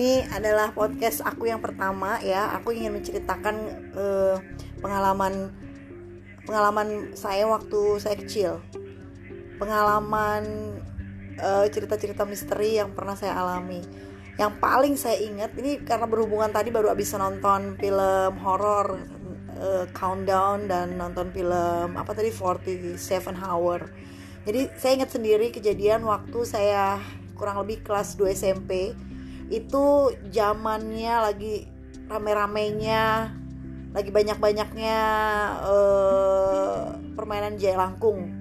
ini adalah podcast aku yang pertama ya. Aku ingin menceritakan uh, pengalaman pengalaman saya waktu saya kecil. Pengalaman uh, cerita-cerita misteri yang pernah saya alami. Yang paling saya ingat ini karena berhubungan tadi baru habis nonton film horor uh, Countdown dan nonton film apa tadi 47 Hour. Jadi saya ingat sendiri kejadian waktu saya kurang lebih kelas 2 SMP itu zamannya lagi rame-ramenya lagi banyak-banyaknya uh, permainan jelangkung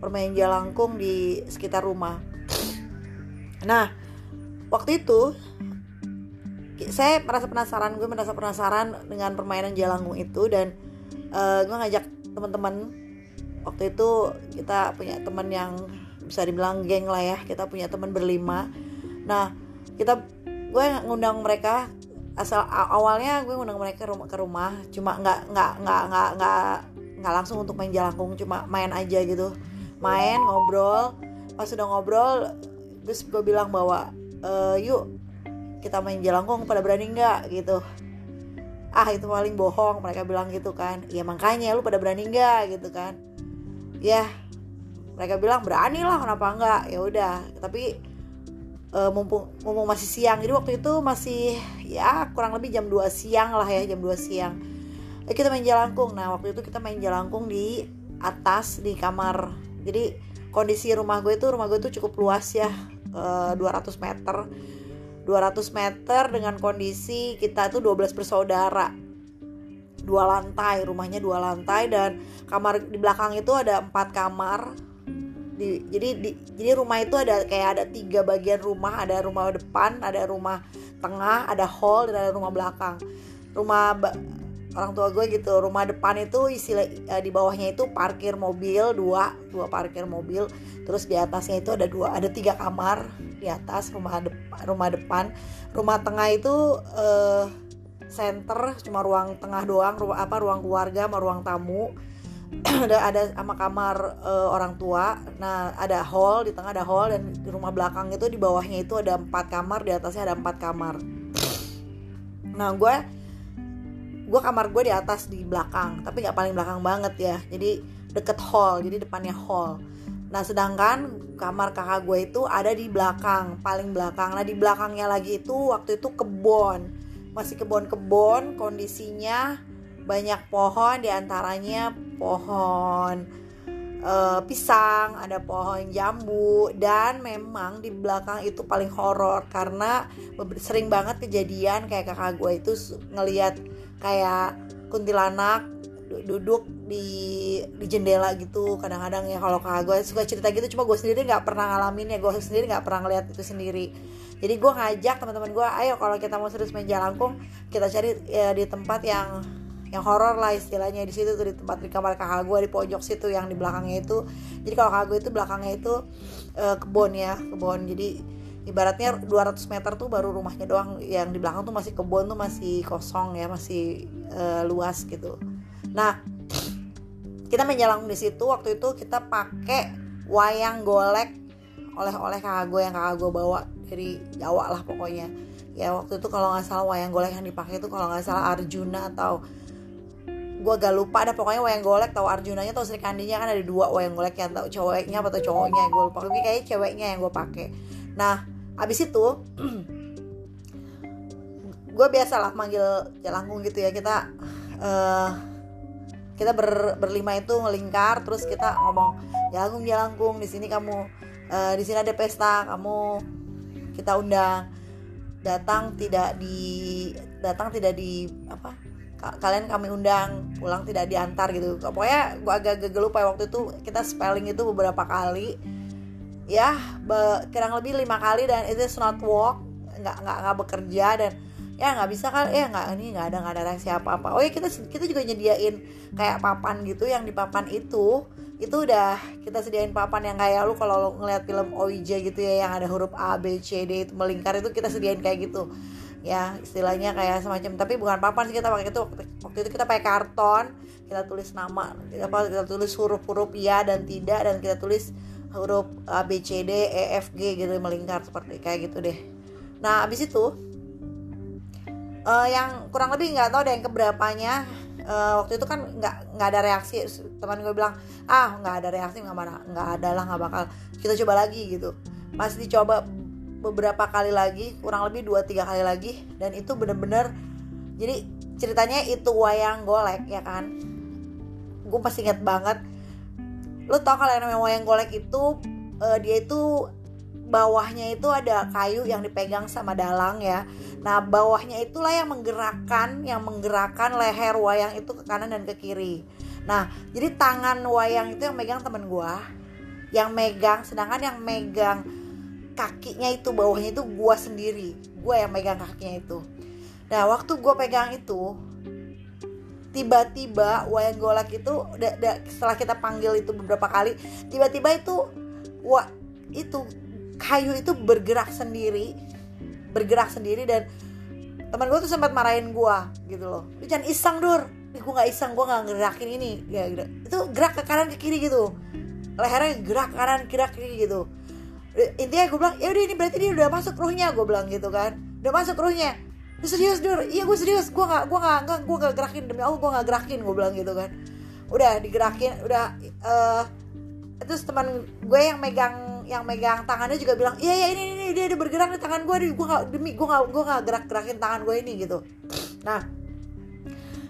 permainan jelangkung di sekitar rumah. Nah waktu itu saya merasa penasaran gue merasa penasaran dengan permainan jelangkung itu dan uh, gue ngajak teman-teman. Waktu itu kita punya teman yang bisa dibilang geng lah ya kita punya teman berlima. Nah kita gue ngundang mereka asal awalnya gue ngundang mereka ke rumah ke rumah. Cuma nggak nggak nggak nggak nggak nggak langsung untuk main jalangkung cuma main aja gitu. Main ngobrol. Pas sudah ngobrol terus gue bilang bahwa e, yuk kita main jalangkung pada berani nggak? Gitu. Ah itu paling bohong mereka bilang gitu kan. Ya makanya lu pada berani nggak? Gitu kan. Ya mereka bilang berani lah kenapa enggak ya udah. Tapi uh, mumpung mumpung masih siang. Jadi waktu itu masih ya kurang lebih jam 2 siang lah ya jam 2 siang. Eh, kita main jalangkung nah waktu itu kita main jalangkung di atas di kamar. Jadi kondisi rumah gue itu rumah gue itu cukup luas ya. Uh, 200 meter. 200 meter dengan kondisi kita itu 12 bersaudara. Dua lantai rumahnya dua lantai dan kamar di belakang itu ada empat kamar di, jadi di, jadi rumah itu ada kayak ada tiga bagian rumah ada rumah depan ada rumah tengah ada hall dan ada rumah belakang. Rumah orang tua gue gitu rumah depan itu isi uh, di bawahnya itu parkir mobil dua dua parkir mobil. Terus di atasnya itu ada dua ada tiga kamar di atas rumah depan rumah depan. Rumah tengah itu uh, center cuma ruang tengah doang ruang apa ruang keluarga sama ruang tamu ada ada sama kamar uh, orang tua. Nah ada hall di tengah ada hall dan di rumah belakang itu di bawahnya itu ada empat kamar di atasnya ada empat kamar. Nah gue gue kamar gue di atas di belakang. Tapi nggak paling belakang banget ya. Jadi deket hall jadi depannya hall. Nah sedangkan kamar kakak gue itu ada di belakang paling belakang. Nah di belakangnya lagi itu waktu itu kebon. Masih kebon-kebon kondisinya banyak pohon di antaranya pohon uh, pisang, ada pohon jambu dan memang di belakang itu paling horor karena sering banget kejadian kayak kakak gue itu ngelihat kayak kuntilanak duduk di di jendela gitu. Kadang-kadang ya kalau kakak gue suka cerita gitu cuma gue sendiri nggak pernah ngalamin ya gue sendiri nggak pernah ngeliat itu sendiri. Jadi gue ngajak teman-teman gue ayo kalau kita mau serius main jalangkung kita cari ya, di tempat yang yang horor lah istilahnya di situ tuh di tempat di kamar kakak gue di pojok situ yang di belakangnya itu. Jadi kalau kakak gue itu belakangnya itu uh, kebun ya kebun. Jadi ibaratnya 200 meter tuh baru rumahnya doang. Yang di belakang tuh masih kebun tuh masih kosong ya masih uh, luas gitu. Nah kita menjalang di situ waktu itu kita pakai wayang golek oleh-oleh kakak gue yang kakak gue bawa dari Jawa lah pokoknya. Ya waktu itu kalau nggak salah wayang golek yang dipakai itu kalau nggak salah Arjuna atau gue agak lupa ada pokoknya wayang golek tahu Arjunanya atau Sri Kandinya kan ada dua wayang golek yang tahu cowoknya atau cowoknya gue lupa. Tapi kayaknya ceweknya yang gue pakai nah abis itu gue biasa lah manggil jalangkung gitu ya. Kita uh, kita ber, berlima itu ngelingkar terus kita ngomong jalangkung jalangkung di sini kamu uh, di sini ada pesta kamu kita undang. Datang tidak di datang tidak di apa kalian kami undang pulang tidak diantar gitu. Pokoknya gue agak-agak lupa ya waktu itu kita spelling itu beberapa kali. Ya kurang lebih lima kali dan itu not walk nggak nggak nggak bekerja dan ya nggak bisa kan eh nggak ini nggak ada nggak ada reaksi apa apa oh ya kita kita juga nyediain kayak papan gitu yang di papan itu. Itu udah kita sediain papan yang kayak lu kalau lu ngeliat film OIJ gitu ya yang ada huruf A B C D itu melingkar itu kita sediain kayak gitu ya istilahnya kayak semacam tapi bukan papan sih kita pakai itu. Waktu itu kita pakai karton kita tulis nama apa kita tulis huruf-huruf ya dan tidak dan kita tulis huruf A B C D E F G gitu melingkar seperti kayak gitu deh. Nah abis itu uh, yang kurang lebih nggak tahu ada yang keberapanya uh, waktu itu kan nggak nggak ada reaksi. Teman gue bilang ah nggak ada reaksi nggak marah nggak ada lah nggak bakal kita coba lagi gitu. Pas dicoba beberapa kali lagi kurang lebih dua tiga kali lagi dan itu bener-bener jadi ceritanya itu wayang golek ya kan gue masih inget banget lo tau kalau yang namanya wayang golek itu uh, dia itu bawahnya itu ada kayu yang dipegang sama dalang ya. Nah, bawahnya itulah yang menggerakkan yang menggerakkan leher wayang itu ke kanan dan ke kiri. Nah, jadi tangan wayang itu yang megang temen gua, yang megang sedangkan yang megang kakinya itu bawahnya itu gua sendiri. Gua yang megang kakinya itu. Nah, waktu gua pegang itu tiba-tiba wayang golak itu setelah kita panggil itu beberapa kali tiba-tiba itu wah itu kayu itu bergerak sendiri bergerak sendiri dan teman gue tuh sempat marahin gue gitu loh. Lu jangan iseng dur. Gue nggak iseng gue nggak ngerakin ini. Ya itu gerak ke kanan ke kiri gitu. Lehernya gerak kanan gerak kiri gitu intinya gue bilang ya udah ini berarti dia udah masuk ruhnya gue bilang gitu kan. Udah masuk ruhnya. Lu serius dur? Iya gue serius. Gue nggak gue nggak nggak gue nggak gerakin. Demi allah gue nggak gerakin gue bilang gitu kan. Udah digerakin udah uh, terus teman gue yang megang yang megang tangannya juga bilang iya ya ini ini dia ada bergerak di tangan gue gue gak demi gue gak gue gak gerak gerakin tangan gue ini gitu. Nah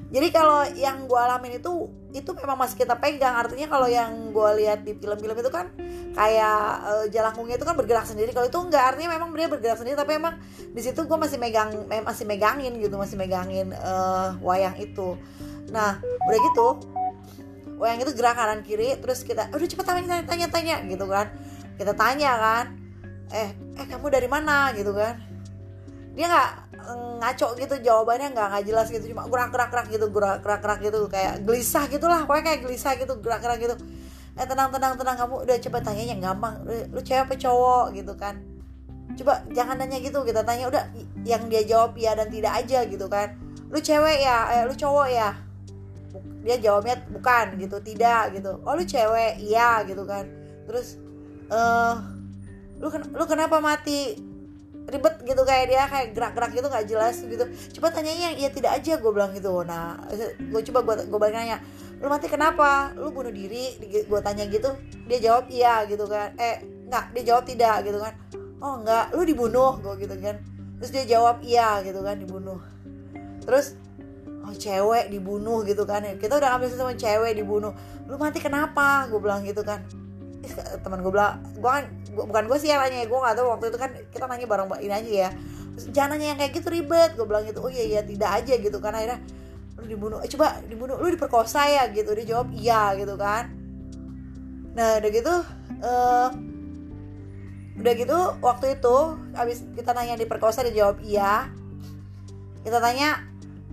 jadi kalau yang gue alamin itu itu memang masih kita pegang. Artinya kalau yang gue lihat di film-film itu kan kayak uh, jalangkungnya itu kan bergerak sendiri. Kalau itu enggak artinya memang dia bergerak sendiri. Tapi memang di situ gue masih megang masih megangin gitu masih megangin uh, wayang itu. Nah udah gitu wayang itu gerak kanan kiri. Terus kita udah cepet tanya tanya tanya gitu kan. Kita tanya kan eh eh kamu dari mana? gitu kan dia nggak eh, ngaco gitu jawabannya nggak nggak jelas gitu cuma gerak gerak gerak gitu gerak gerak gerak gitu kayak gelisah gitulah pokoknya kayak gelisah gitu gerak gerak gitu. Eh tenang tenang tenang kamu udah coba tanya yang gampang. Lu, lu cewek apa cowok? Gitu kan. Coba jangan nanya gitu kita tanya udah yang dia jawab ya dan tidak aja gitu kan. Lu cewek ya? Eh lu cowok ya? Dia jawabnya bukan gitu tidak gitu. Oh lu cewek? Iya gitu kan. Terus uh, lu lu kenapa mati ribet gitu kayak dia kayak gerak-gerak gitu nggak jelas gitu. Coba tanya yang iya tidak aja gue bilang gitu. Nah gue coba gue gue balik nanya lu mati kenapa? Lu bunuh diri? Gue tanya gitu dia jawab iya gitu kan. Eh nggak dia jawab tidak gitu kan. Oh nggak lu dibunuh gue gitu kan. Terus dia jawab iya gitu kan dibunuh. Terus oh cewek dibunuh gitu kan. Kita udah ngambil sama cewek dibunuh. Lu mati kenapa? Gue bilang gitu kan teman gue bilang gue kan bukan gue sih yang nanya gue gak tahu waktu itu kan kita nanya bareng ini aja ya. Jangan nanya yang kayak gitu ribet. Gue bilang gitu oh iya iya tidak aja gitu kan akhirnya lu dibunuh eh coba dibunuh lu diperkosa ya gitu dia jawab iya gitu kan. Nah udah gitu uh, udah gitu waktu itu habis kita nanya diperkosa dia jawab iya. Kita tanya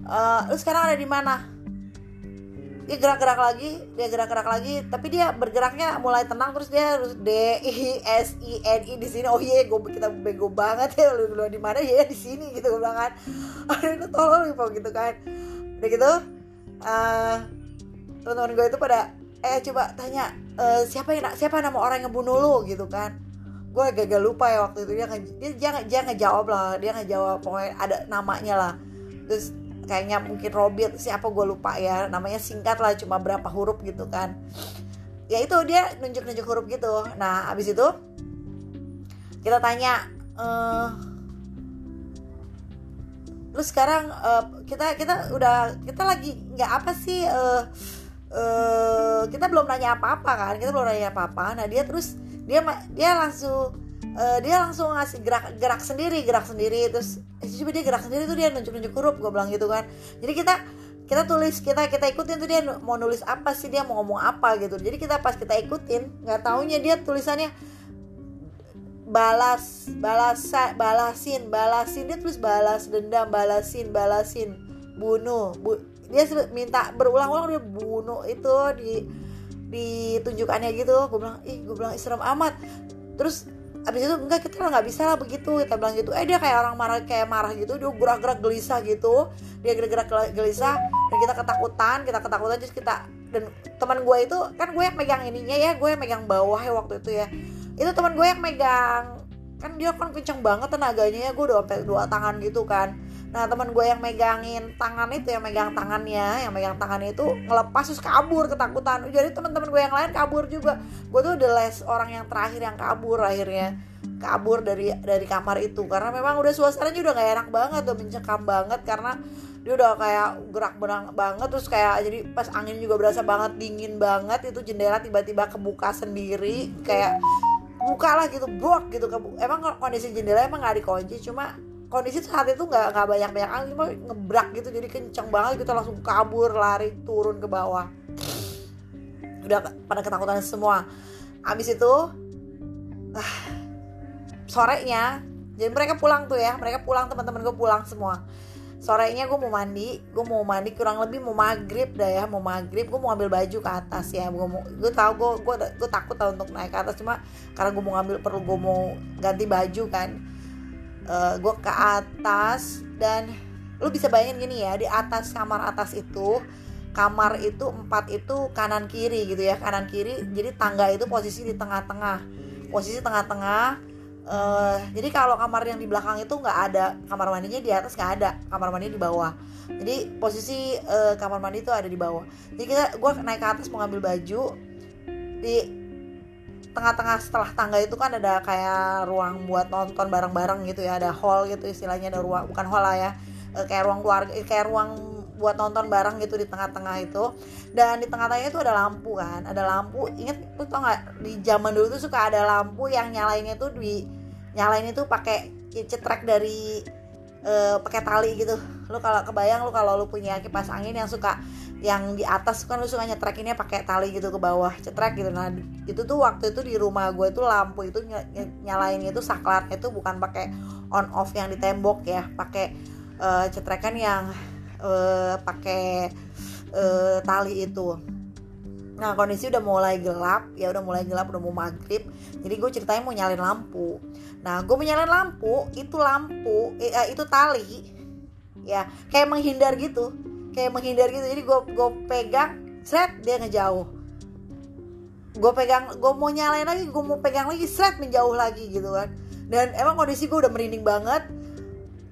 uh, lu sekarang ada di mana dia gerak-gerak lagi dia gerak-gerak lagi tapi dia bergeraknya mulai tenang terus dia harus D I S I N I di sini. Oh iya gue kita bego banget ya lu lu di mana? Ya di sini gitu gue bilang kan. Aduh itu tolong gitu kan. Udah gitu uh, teman-teman gue itu pada eh coba tanya uh, siapa yang siapa nama orang yang ngebunuh lu? Gitu kan. Gue gagal lupa ya waktu itu dia dia jangan jangan jawab lah dia nggak jawab pokoknya ada namanya lah. Terus kayaknya mungkin Robert siapa gue lupa ya namanya singkat lah cuma berapa huruf gitu kan. Ya itu dia nunjuk-nunjuk huruf gitu. Nah abis itu kita tanya uh, lu sekarang uh, kita kita udah kita lagi nggak apa sih uh, uh, kita belum nanya apa-apa kan kita belum nanya apa-apa. Nah dia terus dia dia langsung uh, dia langsung ngasih gerak gerak sendiri gerak sendiri terus eh, coba dia gerak sendiri tuh dia nunjuk nunjuk huruf gue bilang gitu kan. Jadi kita kita tulis kita kita ikutin tuh dia mau nulis apa sih dia mau ngomong apa gitu. Jadi kita pas kita ikutin nggak taunya dia tulisannya balas balas balasin balasin. Dia tulis balas dendam balasin balasin. Bunuh bu, dia minta berulang-ulang dia bunuh itu di ditunjukannya gitu. Gue bilang ih gue bilang serem amat. Terus abis itu enggak kita nggak bisa lah begitu kita bilang gitu. Eh dia kayak orang marah kayak marah gitu dia gerak-gerak gelisah gitu. Dia gerak-gerak gelisah dan kita ketakutan kita ketakutan terus kita dan teman gue itu kan gue yang megang ininya ya gue yang megang bawah ya waktu itu ya. Itu teman gue yang megang kan dia kan kenceng banget tenaganya ya gue udah sampai dua tangan gitu kan nah teman gue yang megangin tangan itu yang megang tangannya yang megang tangannya itu ngelepas terus kabur ketakutan. Jadi teman-teman gue yang lain kabur juga. Gue tuh the last orang yang terakhir yang kabur akhirnya. Kabur dari dari kamar itu. Karena memang udah suasananya udah gak enak banget udah mencekam banget. Karena dia udah kayak gerak benang banget terus kayak jadi pas angin juga berasa banget dingin banget. Itu jendela tiba-tiba kebuka sendiri kayak buka lah gitu brok gitu. Emang kondisi jendela emang nggak dikunci cuma kondisi saat itu nggak nggak banyak banyak angin cuma ngebrak gitu jadi kenceng banget kita langsung kabur lari turun ke bawah. Udah pada ketakutan semua. Abis itu ah, sorenya jadi mereka pulang tuh ya mereka pulang teman-teman gue pulang semua. Sorenya gue mau mandi gue mau mandi kurang lebih mau maghrib dah ya mau maghrib gue mau ambil baju ke atas ya gue mau gue tahu gue gue gue takut tau untuk naik ke atas cuma karena gue mau ngambil perlu gue mau ganti baju kan uh, eh, gue ke atas dan lu bisa bayangin gini ya di atas kamar atas itu kamar itu empat itu kanan kiri gitu ya kanan kiri jadi tangga itu posisi di tengah-tengah. Posisi tengah-tengah uh, jadi kalau kamar yang di belakang itu nggak ada kamar mandinya di atas nggak ada kamar mandi di bawah. Jadi posisi uh, kamar mandi itu ada di bawah. Jadi kita gue naik ke atas mau ngambil baju di tengah-tengah setelah tangga itu kan ada kayak ruang buat nonton bareng-bareng gitu ya ada hall gitu istilahnya ada ruang bukan hall lah ya e, kayak ruang keluarga eh, kayak ruang buat nonton bareng gitu di tengah-tengah itu. Dan di tengah-tengahnya itu ada lampu kan ada lampu inget tuh tau nggak di zaman dulu tuh suka ada lampu yang nyalainnya tuh di nyalain itu pakai cetrek dari uh, pakai tali gitu. Lu kalau kebayang lu kalau lu punya kipas angin yang suka yang di atas kan lu suka nyetrekinnya pakai tali gitu ke bawah cetrek gitu. Nah itu tuh waktu itu di rumah gue tuh lampu itu ny nyalain itu saklar itu bukan pakai on off yang di tembok ya pakai uh, cetrekan yang uh, pakai uh, tali itu. Nah kondisi udah mulai gelap ya udah mulai gelap udah mau maghrib jadi gue ceritanya mau nyalain lampu. Nah gue mau nyalain lampu itu lampu eh, itu tali ya kayak menghindar gitu kayak menghindar gitu. Jadi gue gue pegang set dia ngejauh. Gue pegang gue mau nyalain lagi gue mau pegang lagi set menjauh lagi gitu kan. Dan emang kondisi gue udah merinding banget.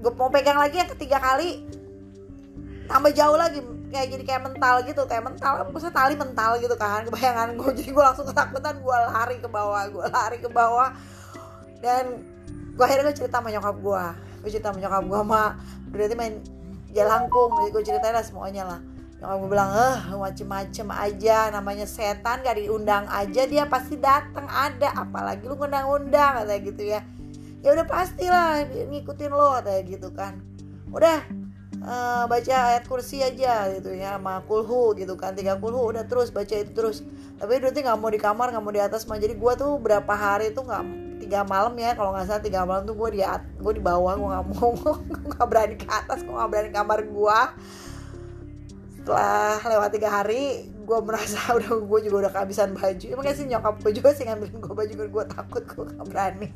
Gue mau pegang lagi yang ketiga kali tambah jauh lagi. Kayak jadi kayak mental gitu kayak mental maksudnya tali mental gitu kan kebayangan gue jadi gue langsung ketakutan gue lari ke bawah gue lari ke bawah. Dan gue akhirnya gue cerita sama nyokap gue gue cerita sama nyokap gue mah berarti main jalangkung jadi gue ceritain lah semuanya lah. Yang gue bilang eh macem-macem aja namanya setan gak diundang aja dia pasti datang ada. Apalagi lu ngundang-undang kayak gitu ya. Ya udah pastilah ngikutin lo kayak gitu kan. Udah uh, baca ayat kursi aja gitu ya sama kulhu gitu kan. Tiga kulhu udah terus baca itu terus. Tapi berarti nggak mau di kamar nggak mau di atas mah. Jadi gue tuh berapa hari tuh nggak tiga malam ya kalau nggak salah tiga malam tuh gue di gue di bawah gue nggak mau gue nggak berani ke atas gue nggak berani kamar gue setelah lewat tiga hari gue merasa udah gue juga udah kehabisan baju. Emang sih nyokap gue juga sih ngambilin gue baju gue takut gue nggak berani.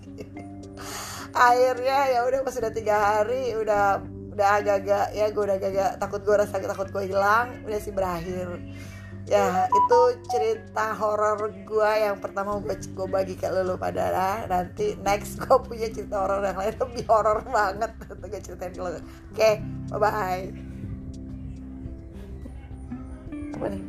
Akhirnya ya udah pas udah tiga hari udah udah agak-agak ya gue udah agak-agak takut gue rasa takut gue hilang udah sih berakhir ya itu cerita horor gue yang pertama gue gue bagi ke pada lah nanti next gue punya cerita horor yang lain lebih horor banget. Untuk gue ceritain ke lo oke okay, bye bye apa nih